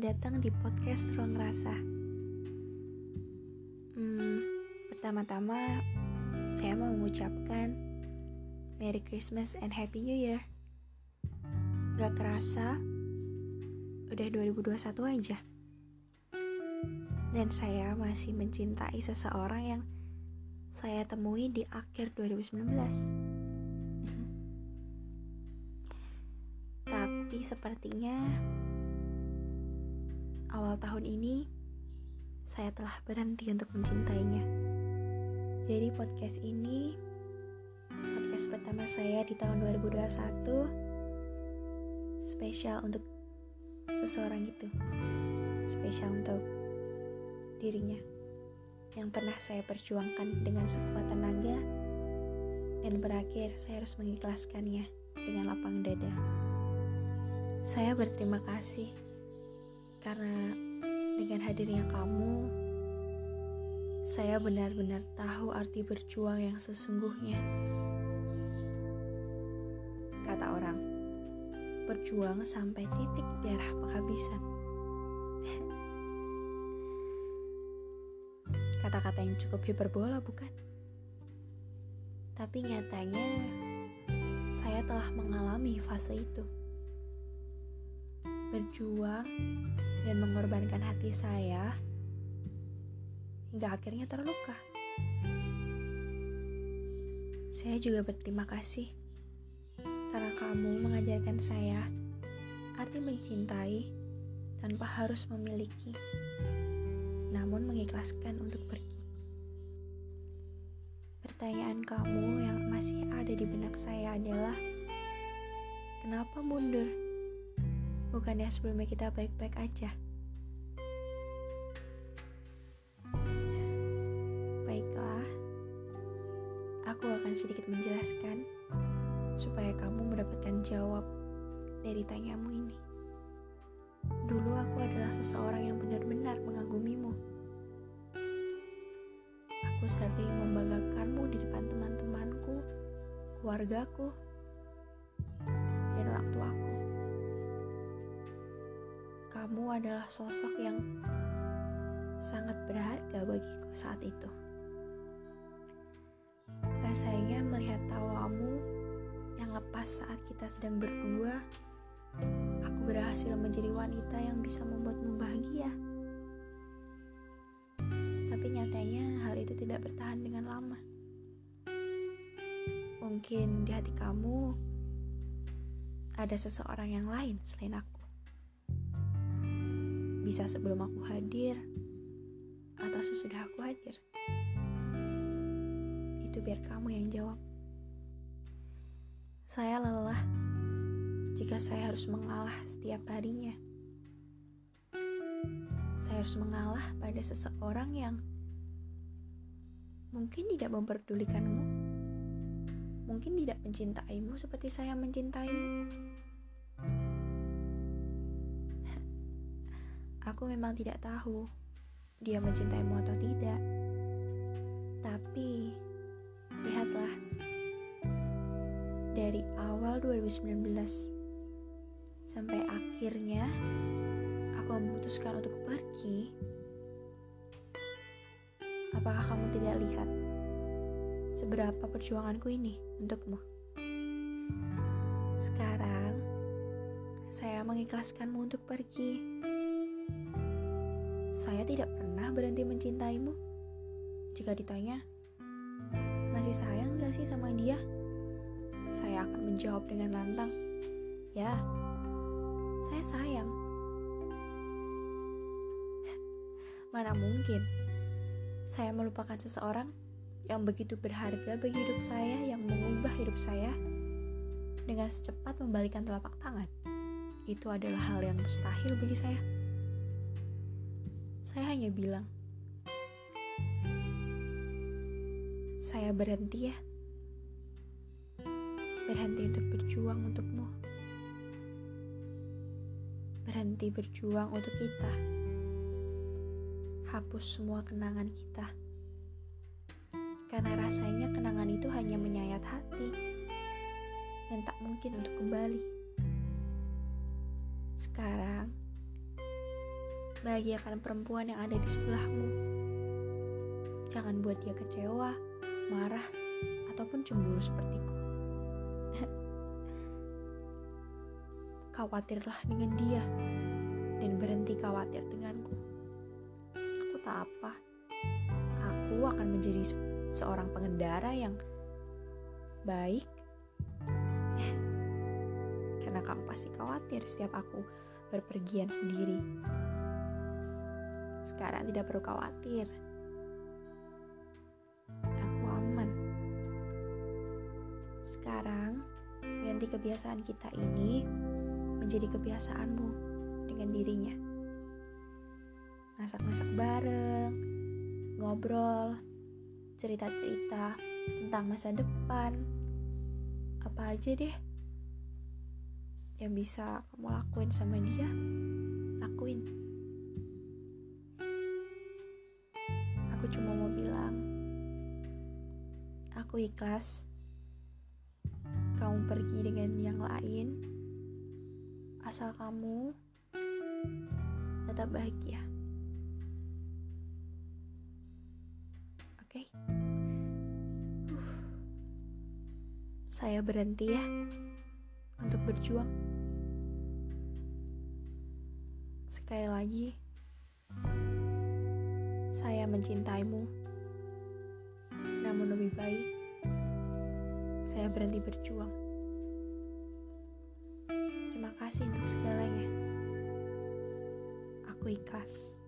Datang di podcast Ruang Rasa. Hmm, pertama-tama saya mau mengucapkan Merry Christmas and Happy New Year. Gak kerasa, udah 2021 aja. Dan saya masih mencintai seseorang yang saya temui di akhir 2019. Tapi sepertinya awal tahun ini saya telah berhenti untuk mencintainya. Jadi podcast ini podcast pertama saya di tahun 2021 spesial untuk seseorang itu. Spesial untuk dirinya yang pernah saya perjuangkan dengan sekuat tenaga dan berakhir saya harus mengikhlaskannya dengan lapang dada. Saya berterima kasih karena dengan hadirnya kamu, saya benar-benar tahu arti berjuang yang sesungguhnya. Kata orang, berjuang sampai titik darah penghabisan. Kata-kata yang cukup hiperbola, bukan? Tapi nyatanya, saya telah mengalami fase itu berjuang dan mengorbankan hati saya hingga akhirnya terluka. Saya juga berterima kasih karena kamu mengajarkan saya arti mencintai tanpa harus memiliki, namun mengikhlaskan untuk pergi. Pertanyaan kamu yang masih ada di benak saya adalah, kenapa mundur? Bukannya sebelumnya kita baik-baik aja. Baiklah, aku akan sedikit menjelaskan supaya kamu mendapatkan jawab dari tanyamu ini. Dulu aku adalah seseorang yang benar-benar mengagumimu. Aku sering membanggakanmu di depan teman-temanku, keluargaku, kamu adalah sosok yang sangat berharga bagiku saat itu. Rasanya melihat tawamu yang lepas saat kita sedang berdua, aku berhasil menjadi wanita yang bisa membuatmu bahagia. Tapi nyatanya hal itu tidak bertahan dengan lama. Mungkin di hati kamu ada seseorang yang lain selain aku bisa sebelum aku hadir atau sesudah aku hadir. Itu biar kamu yang jawab. Saya lelah jika saya harus mengalah setiap harinya. Saya harus mengalah pada seseorang yang mungkin tidak memperdulikanmu, mungkin tidak mencintaimu seperti saya mencintaimu. Aku memang tidak tahu dia mencintaimu atau tidak. Tapi, lihatlah. Dari awal 2019 sampai akhirnya aku memutuskan untuk pergi. Apakah kamu tidak lihat seberapa perjuanganku ini untukmu? Sekarang, saya mengikhlaskanmu untuk pergi saya tidak pernah berhenti mencintaimu. Jika ditanya, masih sayang gak sih sama dia? Saya akan menjawab dengan lantang, ya, saya sayang. Mana mungkin saya melupakan seseorang yang begitu berharga bagi hidup saya, yang mengubah hidup saya dengan secepat membalikan telapak tangan. Itu adalah hal yang mustahil bagi saya. Saya hanya bilang, saya berhenti ya. Berhenti untuk berjuang untukmu. Berhenti berjuang untuk kita. Hapus semua kenangan kita. Karena rasanya kenangan itu hanya menyayat hati dan tak mungkin untuk kembali. Sekarang, Bahagiakan perempuan yang ada di sebelahmu. Jangan buat dia kecewa, marah, ataupun cemburu sepertiku. Khawatirlah dengan dia dan berhenti khawatir denganku. Aku tak apa. Aku akan menjadi seorang pengendara yang baik karena kamu pasti khawatir setiap aku berpergian sendiri. Sekarang tidak perlu khawatir. Aku aman. Sekarang ganti kebiasaan kita ini menjadi kebiasaanmu dengan dirinya. Masak-masak bareng, ngobrol, cerita-cerita tentang masa depan. Apa aja deh yang bisa kamu lakuin sama dia, Cuma mau bilang, aku ikhlas. Kamu pergi dengan yang lain, asal kamu tetap bahagia. Oke, saya berhenti ya untuk berjuang. Sekali lagi, saya mencintaimu. Namun lebih baik, saya berhenti berjuang. Terima kasih untuk segalanya. Aku ikhlas.